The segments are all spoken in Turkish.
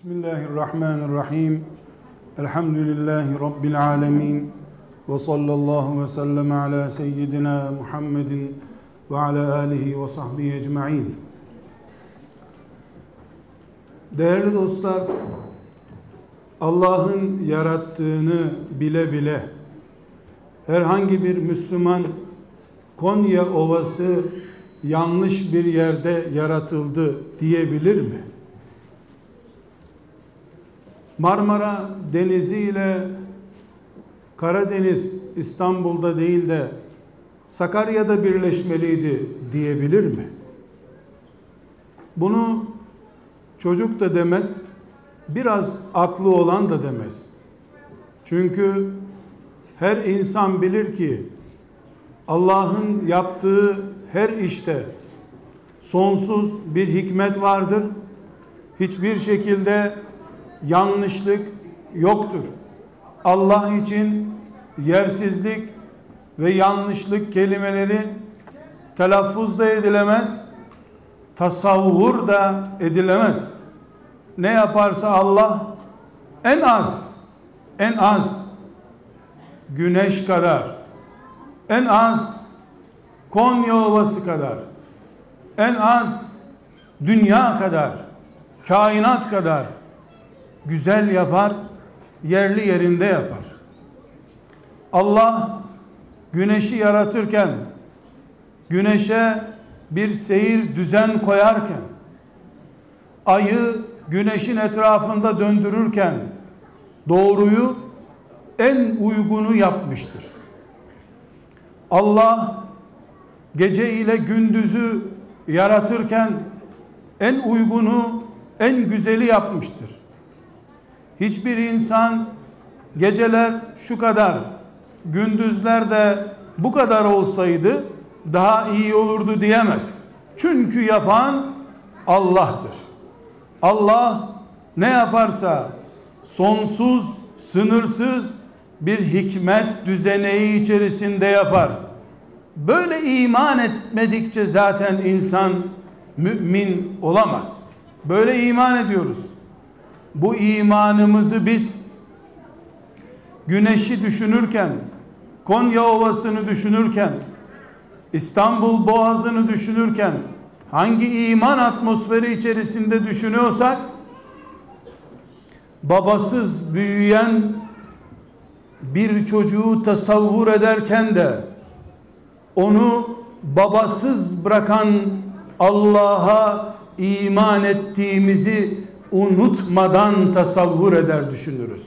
Bismillahirrahmanirrahim. Elhamdülillahi Rabbil alemin. Ve sallallahu ve sellem ala seyyidina Muhammedin ve ala alihi ve sahbihi ecma'in. Değerli dostlar, Allah'ın yarattığını bile bile herhangi bir Müslüman Konya Ovası yanlış bir yerde yaratıldı diyebilir mi? Marmara Denizi ile Karadeniz İstanbul'da değil de Sakarya'da birleşmeliydi diyebilir mi? Bunu çocuk da demez, biraz aklı olan da demez. Çünkü her insan bilir ki Allah'ın yaptığı her işte sonsuz bir hikmet vardır. Hiçbir şekilde yanlışlık yoktur. Allah için yersizlik ve yanlışlık kelimeleri telaffuz da edilemez, tasavvur da edilemez. Ne yaparsa Allah en az en az güneş kadar en az Konya Ovası kadar en az dünya kadar kainat kadar güzel yapar, yerli yerinde yapar. Allah güneşi yaratırken güneşe bir seyir düzen koyarken ayı güneşin etrafında döndürürken doğruyu en uygunu yapmıştır. Allah gece ile gündüzü yaratırken en uygunu, en güzeli yapmıştır hiçbir insan geceler şu kadar, gündüzler de bu kadar olsaydı daha iyi olurdu diyemez. Çünkü yapan Allah'tır. Allah ne yaparsa sonsuz, sınırsız bir hikmet düzeneği içerisinde yapar. Böyle iman etmedikçe zaten insan mümin olamaz. Böyle iman ediyoruz bu imanımızı biz güneşi düşünürken, Konya Ovası'nı düşünürken, İstanbul Boğazı'nı düşünürken hangi iman atmosferi içerisinde düşünüyorsak babasız büyüyen bir çocuğu tasavvur ederken de onu babasız bırakan Allah'a iman ettiğimizi unutmadan tasavvur eder düşünürüz.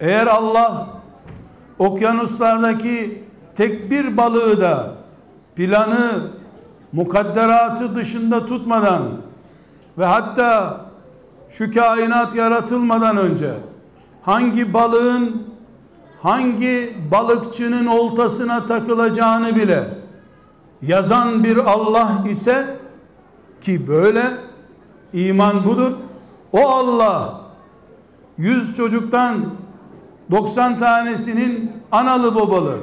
Eğer Allah okyanuslardaki tek bir balığı da planı mukadderatı dışında tutmadan ve hatta şu kainat yaratılmadan önce hangi balığın hangi balıkçının oltasına takılacağını bile yazan bir Allah ise ki böyle İman budur. O Allah 100 çocuktan 90 tanesinin analı babalı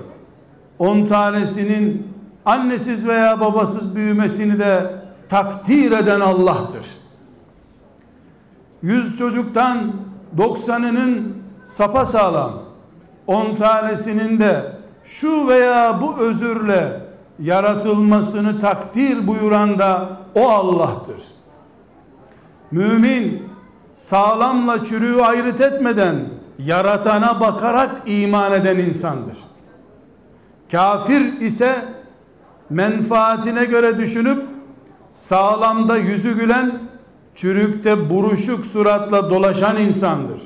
10 tanesinin annesiz veya babasız büyümesini de takdir eden Allah'tır. 100 çocuktan 90'ının sapa sağlam 10 tanesinin de şu veya bu özürle yaratılmasını takdir buyuran da o Allah'tır. Mümin sağlamla çürüğü ayrıt etmeden yaratana bakarak iman eden insandır. Kafir ise menfaatine göre düşünüp sağlamda yüzü gülen çürükte buruşuk suratla dolaşan insandır.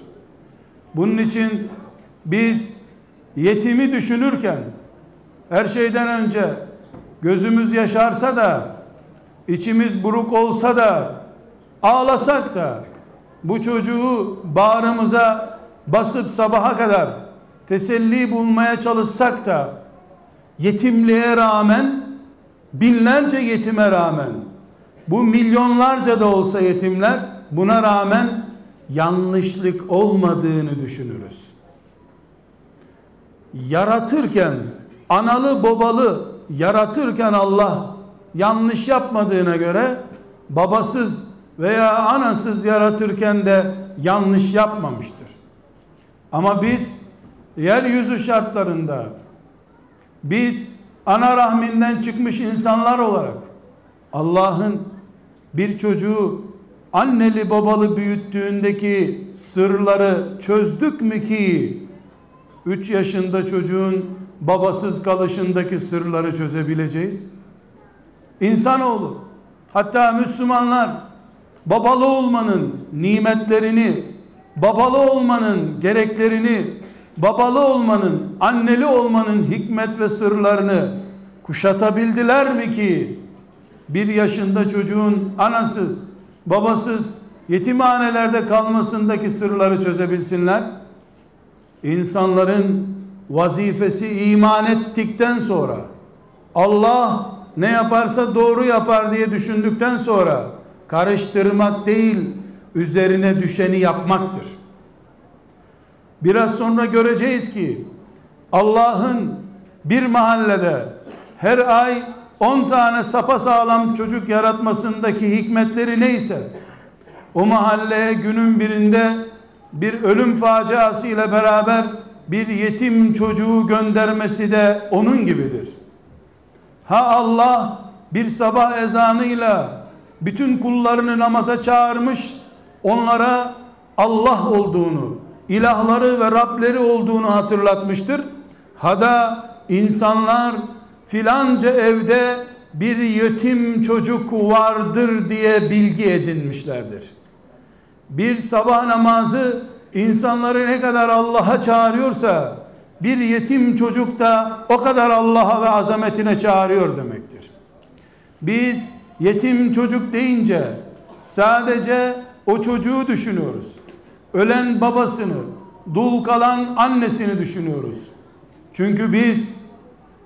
Bunun için biz yetimi düşünürken her şeyden önce gözümüz yaşarsa da içimiz buruk olsa da ağlasak da bu çocuğu bağrımıza basıp sabaha kadar teselli bulmaya çalışsak da yetimliğe rağmen binlerce yetime rağmen bu milyonlarca da olsa yetimler buna rağmen yanlışlık olmadığını düşünürüz. Yaratırken analı babalı yaratırken Allah yanlış yapmadığına göre babasız veya anasız yaratırken de yanlış yapmamıştır. Ama biz yeryüzü şartlarında biz ana rahminden çıkmış insanlar olarak Allah'ın bir çocuğu anneli babalı büyüttüğündeki sırları çözdük mü ki 3 yaşında çocuğun babasız kalışındaki sırları çözebileceğiz? İnsanoğlu hatta Müslümanlar babalı olmanın nimetlerini, babalı olmanın gereklerini, babalı olmanın, anneli olmanın hikmet ve sırlarını kuşatabildiler mi ki bir yaşında çocuğun anasız, babasız, yetimhanelerde kalmasındaki sırları çözebilsinler? İnsanların vazifesi iman ettikten sonra Allah ne yaparsa doğru yapar diye düşündükten sonra karıştırmak değil üzerine düşeni yapmaktır. Biraz sonra göreceğiz ki Allah'ın bir mahallede her ay 10 tane sapa sağlam çocuk yaratmasındaki hikmetleri neyse o mahalleye günün birinde bir ölüm faciası ile beraber bir yetim çocuğu göndermesi de onun gibidir. Ha Allah bir sabah ezanıyla bütün kullarını namaza çağırmış, onlara Allah olduğunu, ilahları ve Rableri olduğunu hatırlatmıştır. Ha da insanlar filanca evde bir yetim çocuk vardır diye bilgi edinmişlerdir. Bir sabah namazı insanları ne kadar Allah'a çağırıyorsa bir yetim çocuk da o kadar Allah'a ve azametine çağırıyor demektir. Biz yetim çocuk deyince sadece o çocuğu düşünüyoruz. Ölen babasını, dul kalan annesini düşünüyoruz. Çünkü biz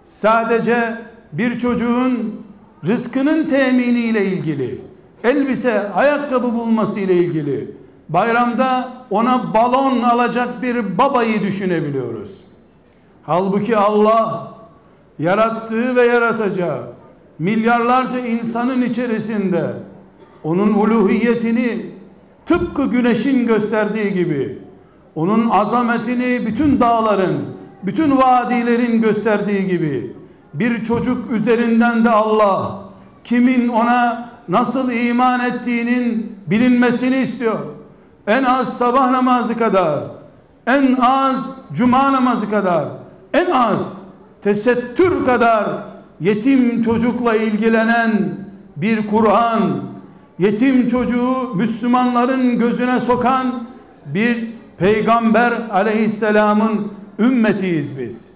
sadece bir çocuğun rızkının teminiyle ilgili, elbise, ayakkabı bulması ile ilgili, bayramda ona balon alacak bir babayı düşünebiliyoruz. Halbuki Allah yarattığı ve yaratacağı milyarlarca insanın içerisinde onun uluhiyetini tıpkı güneşin gösterdiği gibi onun azametini bütün dağların, bütün vadilerin gösterdiği gibi bir çocuk üzerinden de Allah kimin ona nasıl iman ettiğinin bilinmesini istiyor. En az sabah namazı kadar, en az cuma namazı kadar, en az tesettür kadar yetim çocukla ilgilenen bir Kur'an, yetim çocuğu Müslümanların gözüne sokan bir peygamber aleyhisselamın ümmetiyiz biz.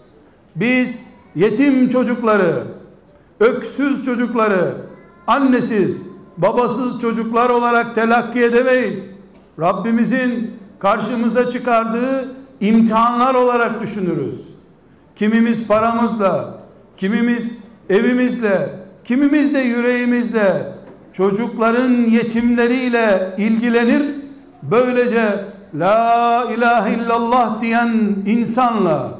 Biz yetim çocukları, öksüz çocukları, annesiz, babasız çocuklar olarak telakki edemeyiz. Rabbimizin karşımıza çıkardığı imtihanlar olarak düşünürüz. Kimimiz paramızla, kimimiz evimizle, kimimiz de yüreğimizle çocukların yetimleriyle ilgilenir. Böylece la ilahe illallah diyen insanla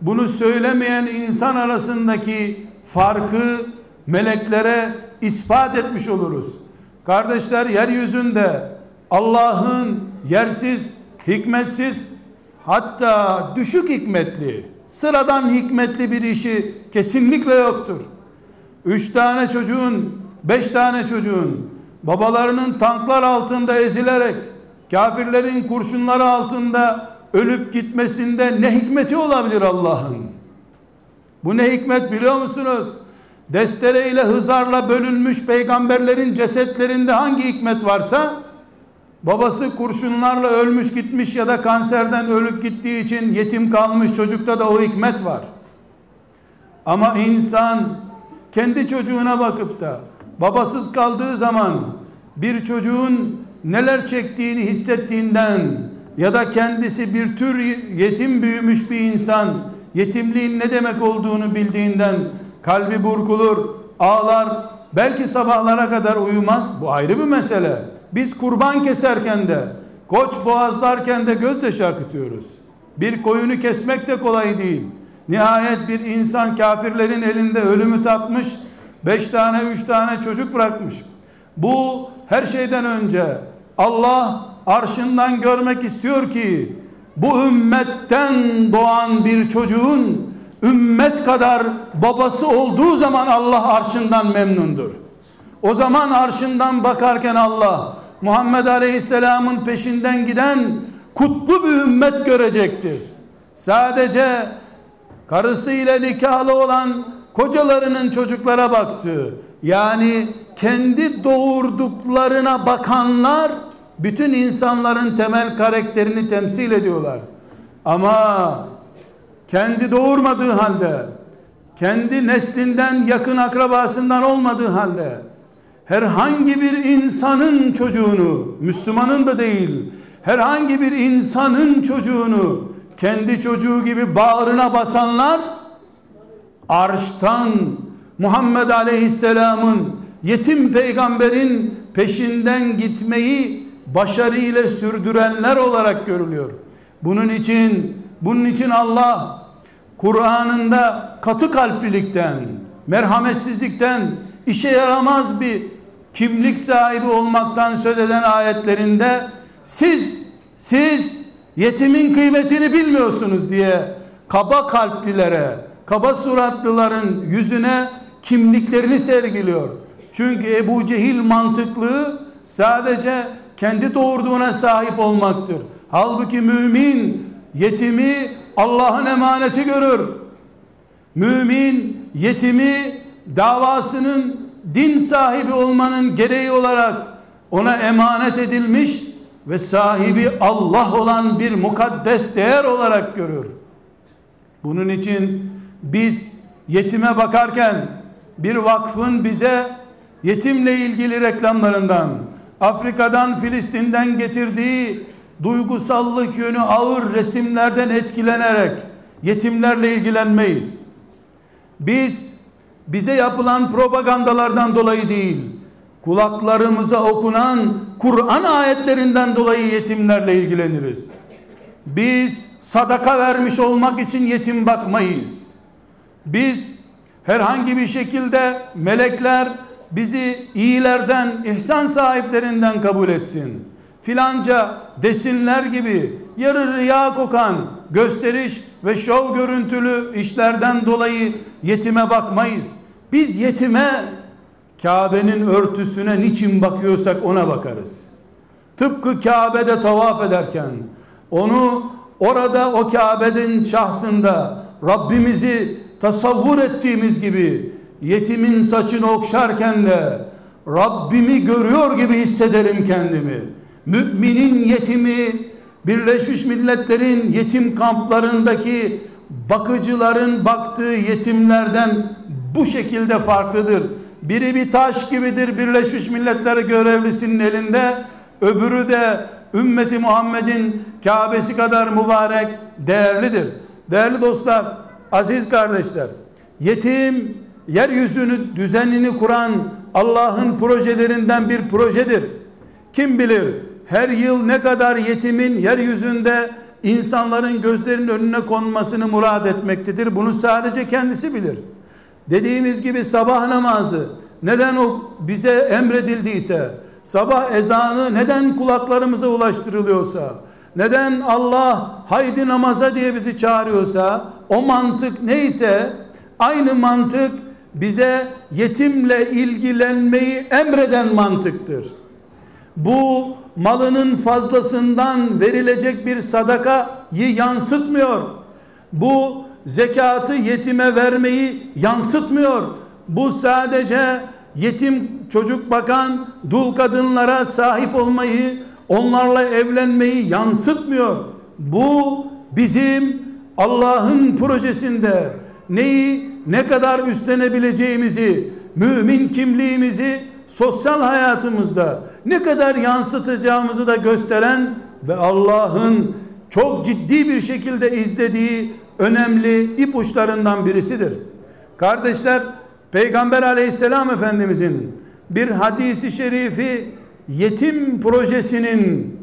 bunu söylemeyen insan arasındaki farkı meleklere ispat etmiş oluruz. Kardeşler yeryüzünde Allah'ın yersiz, hikmetsiz hatta düşük hikmetli, sıradan hikmetli bir işi kesinlikle yoktur. Üç tane çocuğun, beş tane çocuğun babalarının tanklar altında ezilerek kafirlerin kurşunları altında ölüp gitmesinde ne hikmeti olabilir Allah'ın? Bu ne hikmet biliyor musunuz? Destere ile hızarla bölünmüş peygamberlerin cesetlerinde hangi hikmet varsa babası kurşunlarla ölmüş gitmiş ya da kanserden ölüp gittiği için yetim kalmış çocukta da o hikmet var. Ama insan kendi çocuğuna bakıp da babasız kaldığı zaman bir çocuğun neler çektiğini hissettiğinden ya da kendisi bir tür yetim büyümüş bir insan yetimliğin ne demek olduğunu bildiğinden kalbi burkulur, ağlar, belki sabahlara kadar uyumaz. Bu ayrı bir mesele. Biz kurban keserken de, koç boğazlarken de gözyaşı akıtıyoruz. Bir koyunu kesmek de kolay değil. Nihayet bir insan kafirlerin elinde ölümü tatmış, beş tane üç tane çocuk bırakmış. Bu her şeyden önce Allah arşından görmek istiyor ki bu ümmetten doğan bir çocuğun ümmet kadar babası olduğu zaman Allah arşından memnundur. O zaman arşından bakarken Allah Muhammed Aleyhisselam'ın peşinden giden kutlu bir ümmet görecektir. Sadece karısıyla nikahlı olan kocalarının çocuklara baktı. Yani kendi doğurduklarına bakanlar bütün insanların temel karakterini temsil ediyorlar. Ama kendi doğurmadığı halde, kendi neslinden yakın akrabasından olmadığı halde herhangi bir insanın çocuğunu, Müslümanın da değil, herhangi bir insanın çocuğunu kendi çocuğu gibi bağrına basanlar arştan Muhammed Aleyhisselam'ın yetim peygamberin peşinden gitmeyi başarıyla sürdürenler olarak görülüyor. Bunun için bunun için Allah Kur'an'ında katı kalplilikten, merhametsizlikten, işe yaramaz bir kimlik sahibi olmaktan söz eden ayetlerinde siz siz yetimin kıymetini bilmiyorsunuz diye kaba kalplilere, kaba suratlıların yüzüne kimliklerini sergiliyor. Çünkü Ebu Cehil mantıklığı sadece kendi doğurduğuna sahip olmaktır. Halbuki mümin yetimi Allah'ın emaneti görür. Mümin yetimi davasının din sahibi olmanın gereği olarak ona emanet edilmiş ve sahibi Allah olan bir mukaddes değer olarak görür. Bunun için biz yetime bakarken bir vakfın bize yetimle ilgili reklamlarından, Afrika'dan Filistin'den getirdiği duygusallık yönü ağır resimlerden etkilenerek yetimlerle ilgilenmeyiz. Biz bize yapılan propagandalardan dolayı değil, kulaklarımıza okunan Kur'an ayetlerinden dolayı yetimlerle ilgileniriz. Biz sadaka vermiş olmak için yetim bakmayız. Biz herhangi bir şekilde melekler bizi iyilerden, ihsan sahiplerinden kabul etsin. Filanca desinler gibi yarı riya kokan gösteriş ve şov görüntülü işlerden dolayı yetime bakmayız. Biz yetime Kabe'nin örtüsüne niçin bakıyorsak ona bakarız. Tıpkı Kabe'de tavaf ederken onu orada o Kabe'nin şahsında Rabbimizi tasavvur ettiğimiz gibi yetimin saçını okşarken de Rabbimi görüyor gibi hissederim kendimi. Müminin yetimi Birleşmiş Milletler'in yetim kamplarındaki bakıcıların baktığı yetimlerden bu şekilde farklıdır. Biri bir taş gibidir Birleşmiş Milletler görevlisinin elinde, öbürü de ümmeti Muhammed'in Kabe'si kadar mübarek, değerlidir. Değerli dostlar, aziz kardeşler, yetim yeryüzünü düzenini kuran Allah'ın projelerinden bir projedir. Kim bilir her yıl ne kadar yetimin yeryüzünde insanların gözlerinin önüne konmasını murad etmektedir. Bunu sadece kendisi bilir. Dediğimiz gibi sabah namazı neden o bize emredildiyse, sabah ezanı neden kulaklarımıza ulaştırılıyorsa, neden Allah haydi namaza diye bizi çağırıyorsa, o mantık neyse aynı mantık bize yetimle ilgilenmeyi emreden mantıktır. Bu malının fazlasından verilecek bir sadakayı yansıtmıyor. Bu zekatı yetime vermeyi yansıtmıyor. Bu sadece yetim çocuk bakan dul kadınlara sahip olmayı, onlarla evlenmeyi yansıtmıyor. Bu bizim Allah'ın projesinde neyi ne kadar üstlenebileceğimizi, mümin kimliğimizi sosyal hayatımızda ne kadar yansıtacağımızı da gösteren ve Allah'ın çok ciddi bir şekilde izlediği önemli ipuçlarından birisidir. Kardeşler, Peygamber aleyhisselam efendimizin bir hadisi şerifi yetim projesinin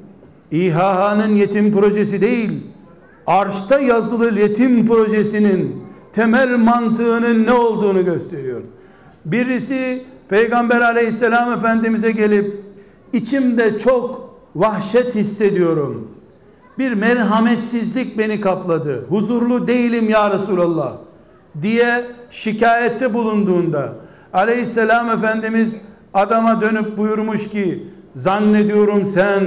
İHA'nın yetim projesi değil, arşta yazılı yetim projesinin temel mantığının ne olduğunu gösteriyor. Birisi Peygamber aleyhisselam efendimize gelip içimde çok vahşet hissediyorum. Bir merhametsizlik beni kapladı. Huzurlu değilim ya Resulallah diye şikayette bulunduğunda Aleyhisselam Efendimiz adama dönüp buyurmuş ki zannediyorum sen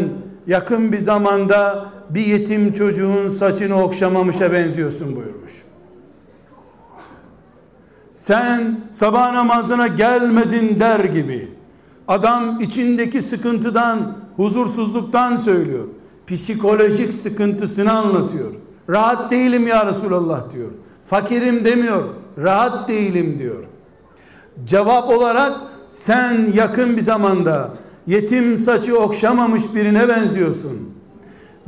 yakın bir zamanda bir yetim çocuğun saçını okşamamışa benziyorsun buyurmuş. Sen sabah namazına gelmedin der gibi. Adam içindeki sıkıntıdan, huzursuzluktan söylüyor. Psikolojik sıkıntısını anlatıyor. Rahat değilim ya Resulallah diyor. Fakirim demiyor. Rahat değilim diyor. Cevap olarak sen yakın bir zamanda yetim saçı okşamamış birine benziyorsun.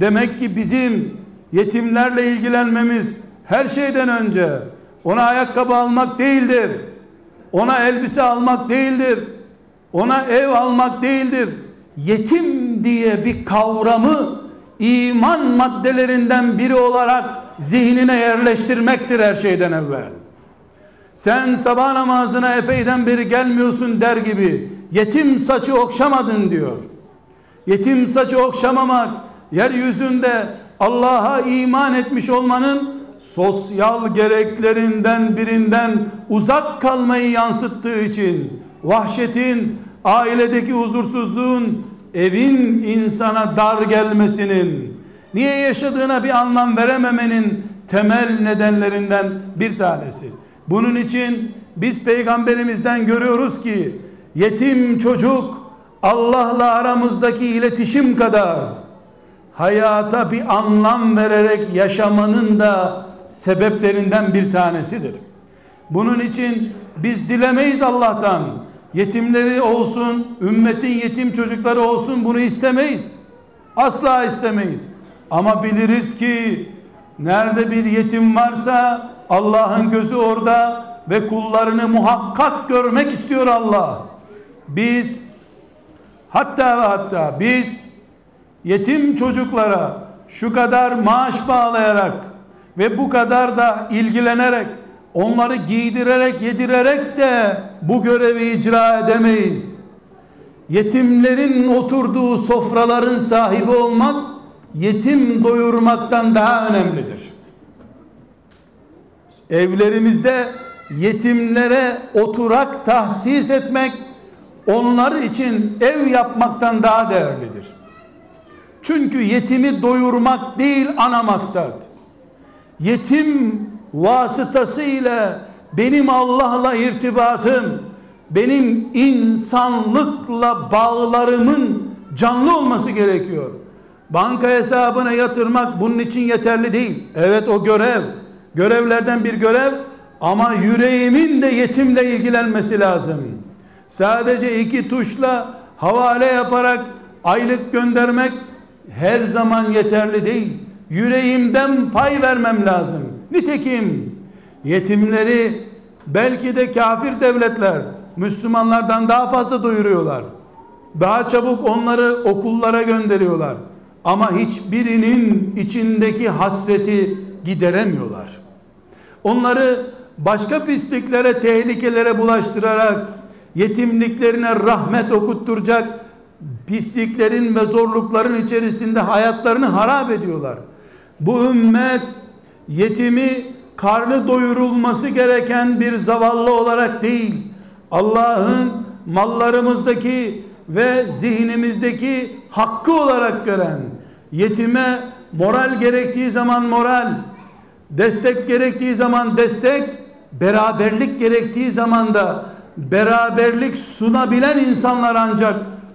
Demek ki bizim yetimlerle ilgilenmemiz her şeyden önce ona ayakkabı almak değildir. Ona elbise almak değildir. Ona ev almak değildir. Yetim diye bir kavramı iman maddelerinden biri olarak zihnine yerleştirmektir her şeyden evvel. Sen sabah namazına epeyden beri gelmiyorsun der gibi yetim saçı okşamadın diyor. Yetim saçı okşamamak yeryüzünde Allah'a iman etmiş olmanın sosyal gereklerinden birinden uzak kalmayı yansıttığı için vahşetin, ailedeki huzursuzluğun, evin insana dar gelmesinin, niye yaşadığına bir anlam verememenin temel nedenlerinden bir tanesi. Bunun için biz peygamberimizden görüyoruz ki yetim çocuk Allah'la aramızdaki iletişim kadar hayata bir anlam vererek yaşamanın da sebeplerinden bir tanesidir. Bunun için biz dilemeyiz Allah'tan. Yetimleri olsun, ümmetin yetim çocukları olsun bunu istemeyiz. Asla istemeyiz. Ama biliriz ki nerede bir yetim varsa Allah'ın gözü orada ve kullarını muhakkak görmek istiyor Allah. Biz hatta ve hatta biz yetim çocuklara şu kadar maaş bağlayarak ve bu kadar da ilgilenerek onları giydirerek yedirerek de bu görevi icra edemeyiz. Yetimlerin oturduğu sofraların sahibi olmak yetim doyurmaktan daha önemlidir. Evlerimizde yetimlere oturak tahsis etmek onlar için ev yapmaktan daha değerlidir. Çünkü yetimi doyurmak değil ana maksat. Yetim vasıtası ile benim Allah'la irtibatım, benim insanlıkla bağlarımın canlı olması gerekiyor. Banka hesabına yatırmak bunun için yeterli değil. Evet o görev, görevlerden bir görev ama yüreğimin de yetimle ilgilenmesi lazım. Sadece iki tuşla havale yaparak aylık göndermek her zaman yeterli değil. Yüreğimden pay vermem lazım. Nitekim yetimleri belki de kafir devletler Müslümanlardan daha fazla doyuruyorlar. Daha çabuk onları okullara gönderiyorlar. Ama hiçbirinin içindeki hasreti gideremiyorlar. Onları başka pisliklere, tehlikelere bulaştırarak yetimliklerine rahmet okutturacak pisliklerin ve zorlukların içerisinde hayatlarını harap ediyorlar. Bu ümmet yetimi karnı doyurulması gereken bir zavallı olarak değil, Allah'ın mallarımızdaki ve zihnimizdeki hakkı olarak gören, yetime moral gerektiği zaman moral, destek gerektiği zaman destek, beraberlik gerektiği zaman da beraberlik sunabilen insanlar ancak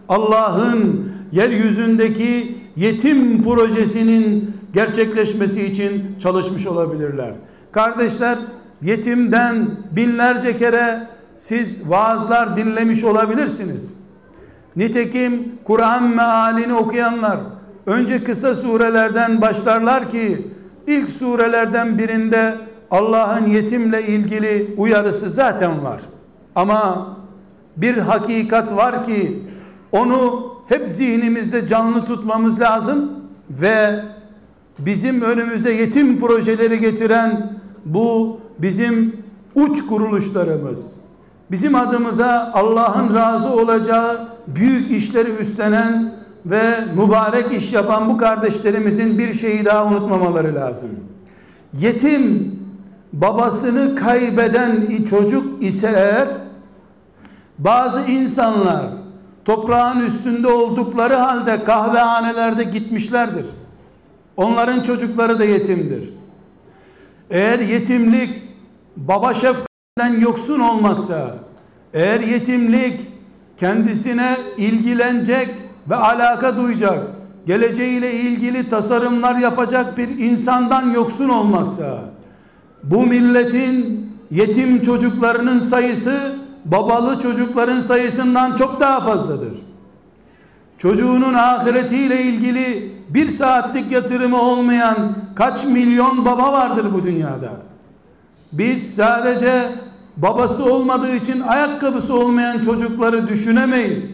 Allah'ın yeryüzündeki yetim projesinin gerçekleşmesi için çalışmış olabilirler. Kardeşler yetimden binlerce kere siz vaazlar dinlemiş olabilirsiniz. Nitekim Kur'an mealini okuyanlar önce kısa surelerden başlarlar ki ilk surelerden birinde Allah'ın yetimle ilgili uyarısı zaten var. Ama bir hakikat var ki onu hep zihnimizde canlı tutmamız lazım ve bizim önümüze yetim projeleri getiren bu bizim uç kuruluşlarımız, bizim adımıza Allah'ın razı olacağı büyük işleri üstlenen ve mübarek iş yapan bu kardeşlerimizin bir şeyi daha unutmamaları lazım. Yetim babasını kaybeden çocuk ise eğer bazı insanlar toprağın üstünde oldukları halde kahvehanelerde gitmişlerdir. Onların çocukları da yetimdir. Eğer yetimlik baba şefkatinden yoksun olmaksa, eğer yetimlik kendisine ilgilenecek ve alaka duyacak, geleceğiyle ilgili tasarımlar yapacak bir insandan yoksun olmaksa, bu milletin yetim çocuklarının sayısı babalı çocukların sayısından çok daha fazladır. Çocuğunun ahiretiyle ilgili bir saatlik yatırımı olmayan kaç milyon baba vardır bu dünyada. Biz sadece babası olmadığı için ayakkabısı olmayan çocukları düşünemeyiz.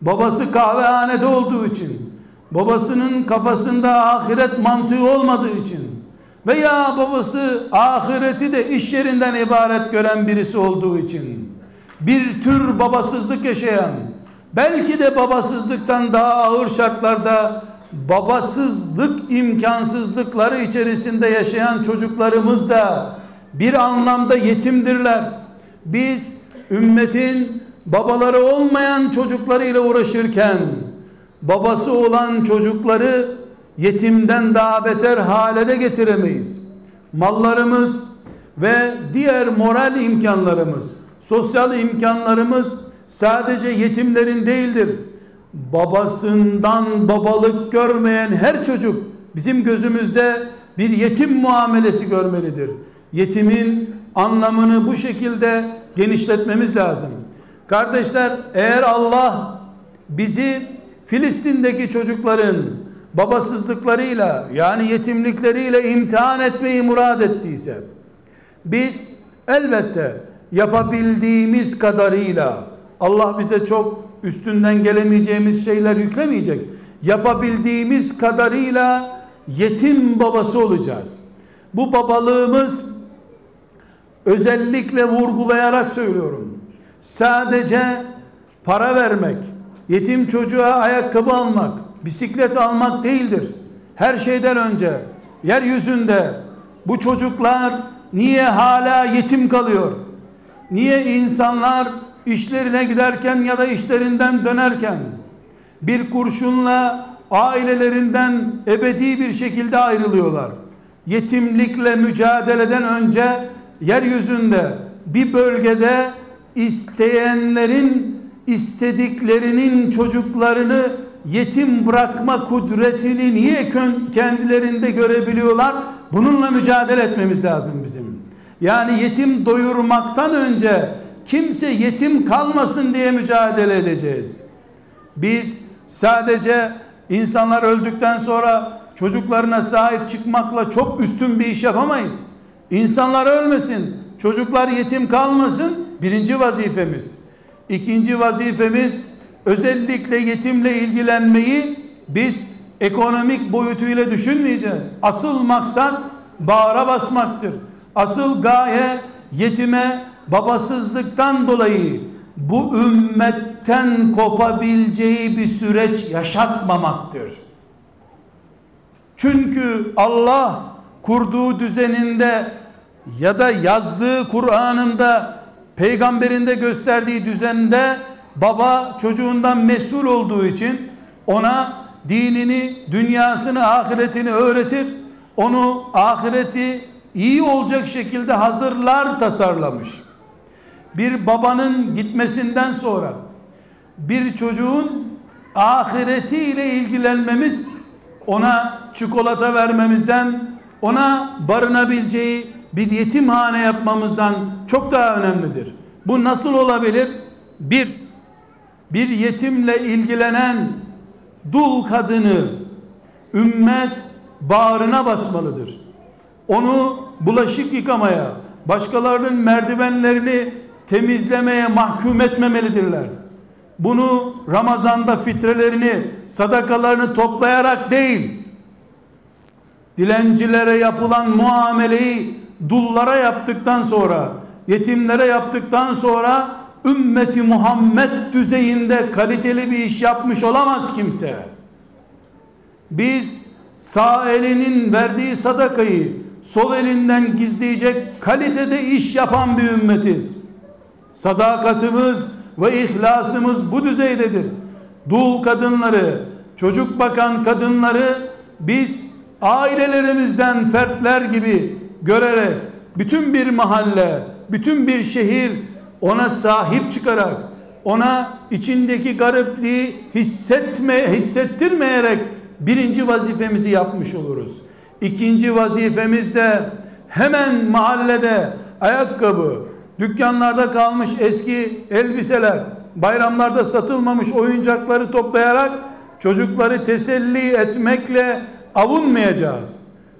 Babası kahvehanede olduğu için, babasının kafasında ahiret mantığı olmadığı için veya babası ahireti de iş yerinden ibaret gören birisi olduğu için bir tür babasızlık yaşayan belki de babasızlıktan daha ağır şartlarda babasızlık imkansızlıkları içerisinde yaşayan çocuklarımız da bir anlamda yetimdirler. Biz ümmetin babaları olmayan çocuklarıyla uğraşırken babası olan çocukları yetimden daha beter hale de getiremeyiz. Mallarımız ve diğer moral imkanlarımız, sosyal imkanlarımız sadece yetimlerin değildir. Babasından babalık görmeyen her çocuk bizim gözümüzde bir yetim muamelesi görmelidir. Yetimin anlamını bu şekilde genişletmemiz lazım. Kardeşler eğer Allah bizi Filistin'deki çocukların babasızlıklarıyla yani yetimlikleriyle imtihan etmeyi murad ettiyse biz elbette yapabildiğimiz kadarıyla Allah bize çok üstünden gelemeyeceğimiz şeyler yüklemeyecek. Yapabildiğimiz kadarıyla yetim babası olacağız. Bu babalığımız özellikle vurgulayarak söylüyorum. Sadece para vermek, yetim çocuğa ayakkabı almak, bisiklet almak değildir. Her şeyden önce yeryüzünde bu çocuklar niye hala yetim kalıyor? Niye insanlar işlerine giderken ya da işlerinden dönerken bir kurşunla ailelerinden ebedi bir şekilde ayrılıyorlar? Yetimlikle mücadeleden önce yeryüzünde bir bölgede isteyenlerin istediklerinin çocuklarını yetim bırakma kudretini niye kendilerinde görebiliyorlar? Bununla mücadele etmemiz lazım bizim. Yani yetim doyurmaktan önce kimse yetim kalmasın diye mücadele edeceğiz. Biz sadece insanlar öldükten sonra çocuklarına sahip çıkmakla çok üstün bir iş yapamayız. İnsanlar ölmesin, çocuklar yetim kalmasın birinci vazifemiz. İkinci vazifemiz özellikle yetimle ilgilenmeyi biz ekonomik boyutuyla düşünmeyeceğiz. Asıl maksat bağra basmaktır. Asıl gaye yetime babasızlıktan dolayı bu ümmetten kopabileceği bir süreç yaşatmamaktır. Çünkü Allah kurduğu düzeninde ya da yazdığı Kur'an'ında peygamberinde gösterdiği düzende baba çocuğundan mesul olduğu için ona dinini, dünyasını, ahiretini öğretir. Onu ahireti iyi olacak şekilde hazırlar tasarlamış. Bir babanın gitmesinden sonra bir çocuğun ahiretiyle ilgilenmemiz ona çikolata vermemizden ona barınabileceği bir yetimhane yapmamızdan çok daha önemlidir. Bu nasıl olabilir? Bir, bir yetimle ilgilenen dul kadını ümmet bağrına basmalıdır. Onu bulaşık yıkamaya, başkalarının merdivenlerini temizlemeye mahkum etmemelidirler. Bunu Ramazan'da fitrelerini, sadakalarını toplayarak değil, dilencilere yapılan muameleyi dullara yaptıktan sonra yetimlere yaptıktan sonra ümmeti Muhammed düzeyinde kaliteli bir iş yapmış olamaz kimse. Biz sağ elinin verdiği sadakayı sol elinden gizleyecek kalitede iş yapan bir ümmetiz. Sadakatimiz ve ihlasımız bu düzeydedir. Dul kadınları, çocuk bakan kadınları biz ailelerimizden fertler gibi görerek bütün bir mahalle, bütün bir şehir ona sahip çıkarak ona içindeki garipliği hissetme, hissettirmeyerek birinci vazifemizi yapmış oluruz. İkinci vazifemiz de hemen mahallede ayakkabı, dükkanlarda kalmış eski elbiseler, bayramlarda satılmamış oyuncakları toplayarak çocukları teselli etmekle avunmayacağız.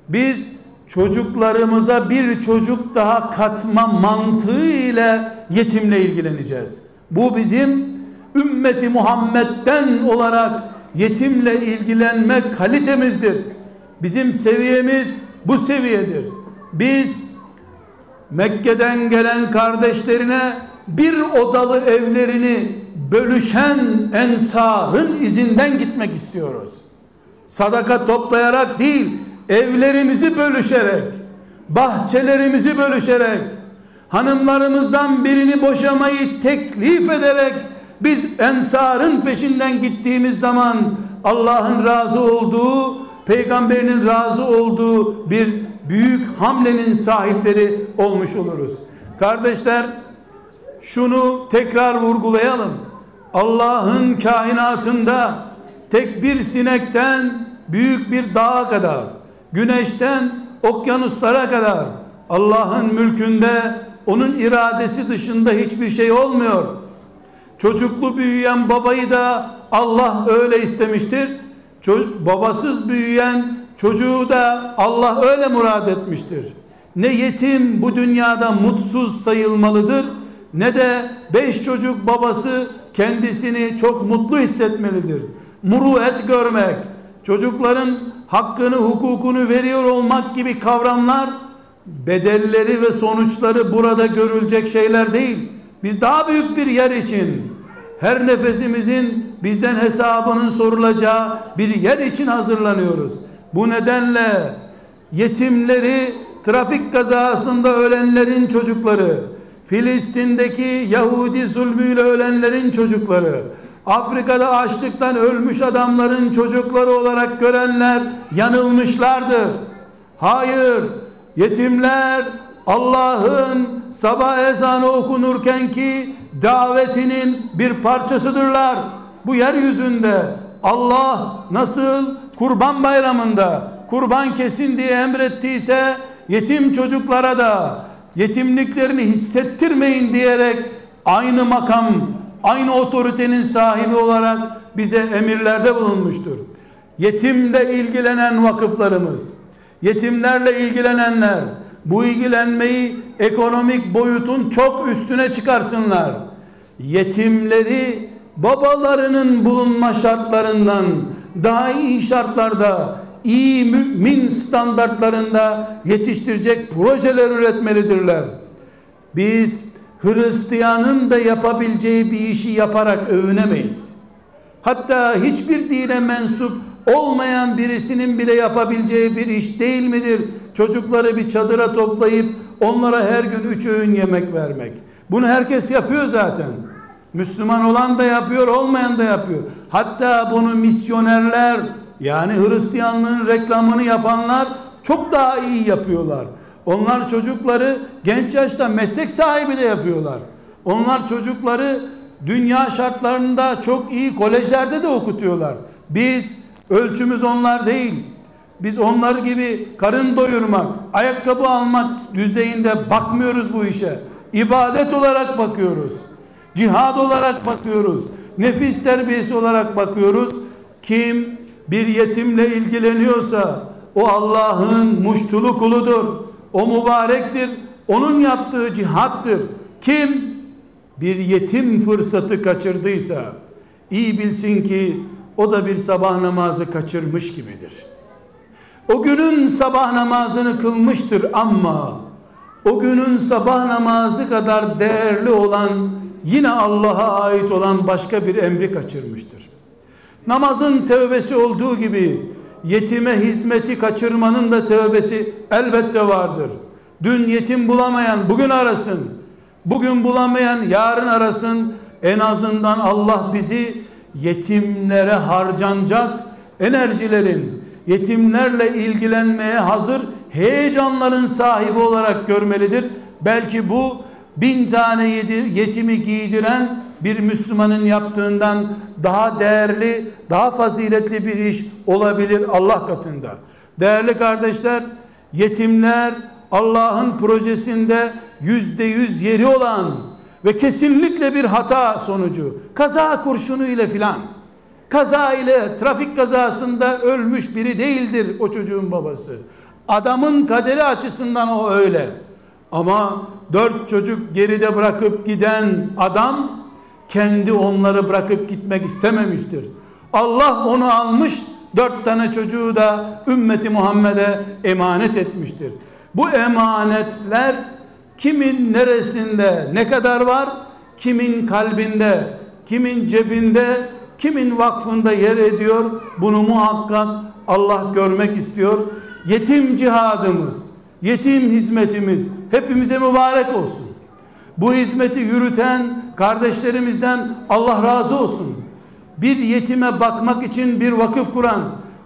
Biz çocuklarımıza bir çocuk daha katma mantığı ile yetimle ilgileneceğiz. Bu bizim ümmeti Muhammed'den olarak yetimle ilgilenme kalitemizdir. Bizim seviyemiz bu seviyedir. Biz Mekke'den gelen kardeşlerine bir odalı evlerini bölüşen ensarın izinden gitmek istiyoruz. Sadaka toplayarak değil, evlerimizi bölüşerek, bahçelerimizi bölüşerek, hanımlarımızdan birini boşamayı teklif ederek biz ensarın peşinden gittiğimiz zaman Allah'ın razı olduğu, peygamberinin razı olduğu bir büyük hamlenin sahipleri olmuş oluruz. Kardeşler şunu tekrar vurgulayalım. Allah'ın kainatında tek bir sinekten büyük bir dağa kadar, güneşten okyanuslara kadar Allah'ın mülkünde onun iradesi dışında hiçbir şey olmuyor. Çocuklu büyüyen babayı da Allah öyle istemiştir. Çocuk, babasız büyüyen çocuğu da Allah öyle murad etmiştir. Ne yetim bu dünyada mutsuz sayılmalıdır ne de beş çocuk babası kendisini çok mutlu hissetmelidir. Muruet görmek, çocukların hakkını, hukukunu veriyor olmak gibi kavramlar bedelleri ve sonuçları burada görülecek şeyler değil. Biz daha büyük bir yer için her nefesimizin bizden hesabının sorulacağı bir yer için hazırlanıyoruz. Bu nedenle yetimleri trafik kazasında ölenlerin çocukları, Filistin'deki Yahudi zulmüyle ölenlerin çocukları, Afrika'da açlıktan ölmüş adamların çocukları olarak görenler yanılmışlardır. Hayır, yetimler Allah'ın sabah ezanı okunurken ki davetinin bir parçasıdırlar. Bu yeryüzünde Allah nasıl kurban bayramında kurban kesin diye emrettiyse yetim çocuklara da yetimliklerini hissettirmeyin diyerek aynı makam, aynı otoritenin sahibi olarak bize emirlerde bulunmuştur. Yetimle ilgilenen vakıflarımız, yetimlerle ilgilenenler bu ilgilenmeyi ekonomik boyutun çok üstüne çıkarsınlar. Yetimleri babalarının bulunma şartlarından daha iyi şartlarda iyi mümin standartlarında yetiştirecek projeler üretmelidirler. Biz Hristiyanın da yapabileceği bir işi yaparak övünemeyiz. Hatta hiçbir dine mensup olmayan birisinin bile yapabileceği bir iş değil midir? Çocukları bir çadıra toplayıp onlara her gün üç öğün yemek vermek. Bunu herkes yapıyor zaten. Müslüman olan da yapıyor, olmayan da yapıyor. Hatta bunu misyonerler yani Hristiyanlığın reklamını yapanlar çok daha iyi yapıyorlar. Onlar çocukları genç yaşta meslek sahibi de yapıyorlar. Onlar çocukları dünya şartlarında çok iyi kolejlerde de okutuyorlar. Biz ölçümüz onlar değil. Biz onlar gibi karın doyurmak, ayakkabı almak düzeyinde bakmıyoruz bu işe. İbadet olarak bakıyoruz. Cihad olarak bakıyoruz. Nefis terbiyesi olarak bakıyoruz. Kim bir yetimle ilgileniyorsa o Allah'ın muştulu kuludur. O mübarektir. Onun yaptığı cihattır. Kim bir yetim fırsatı kaçırdıysa iyi bilsin ki o da bir sabah namazı kaçırmış gibidir. O günün sabah namazını kılmıştır ama o günün sabah namazı kadar değerli olan yine Allah'a ait olan başka bir emri kaçırmıştır. Namazın tövbesi olduğu gibi yetime hizmeti kaçırmanın da tövbesi elbette vardır. Dün yetim bulamayan bugün arasın. Bugün bulamayan yarın arasın. En azından Allah bizi yetimlere harcanacak enerjilerin, yetimlerle ilgilenmeye hazır heyecanların sahibi olarak görmelidir. Belki bu bin tane yetimi giydiren bir Müslümanın yaptığından daha değerli, daha faziletli bir iş olabilir Allah katında. Değerli kardeşler, yetimler Allah'ın projesinde yüzde yüz yeri olan ve kesinlikle bir hata sonucu, kaza kurşunu ile filan, kaza ile trafik kazasında ölmüş biri değildir o çocuğun babası. Adamın kaderi açısından o öyle. Ama dört çocuk geride bırakıp giden adam kendi onları bırakıp gitmek istememiştir. Allah onu almış dört tane çocuğu da ümmeti Muhammed'e emanet etmiştir. Bu emanetler kimin neresinde ne kadar var? Kimin kalbinde, kimin cebinde, kimin vakfında yer ediyor? Bunu muhakkak Allah görmek istiyor. Yetim cihadımız, yetim hizmetimiz hepimize mübarek olsun. Bu hizmeti yürüten kardeşlerimizden Allah razı olsun. Bir yetime bakmak için bir vakıf kuran,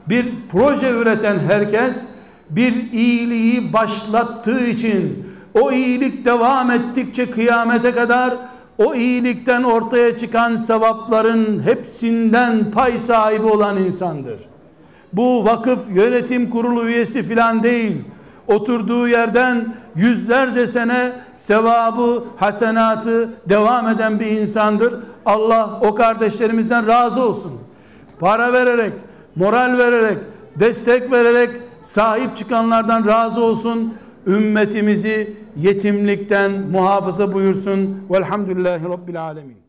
bir proje üreten herkes bir iyiliği başlattığı için o iyilik devam ettikçe kıyamete kadar o iyilikten ortaya çıkan sevapların hepsinden pay sahibi olan insandır. Bu vakıf yönetim kurulu üyesi filan değil. Oturduğu yerden yüzlerce sene sevabı, hasenatı devam eden bir insandır. Allah o kardeşlerimizden razı olsun. Para vererek, moral vererek, destek vererek sahip çıkanlardan razı olsun. Ümmetimizi yetimlikten muhafaza buyursun. Velhamdülillahi Rabbil Alemin.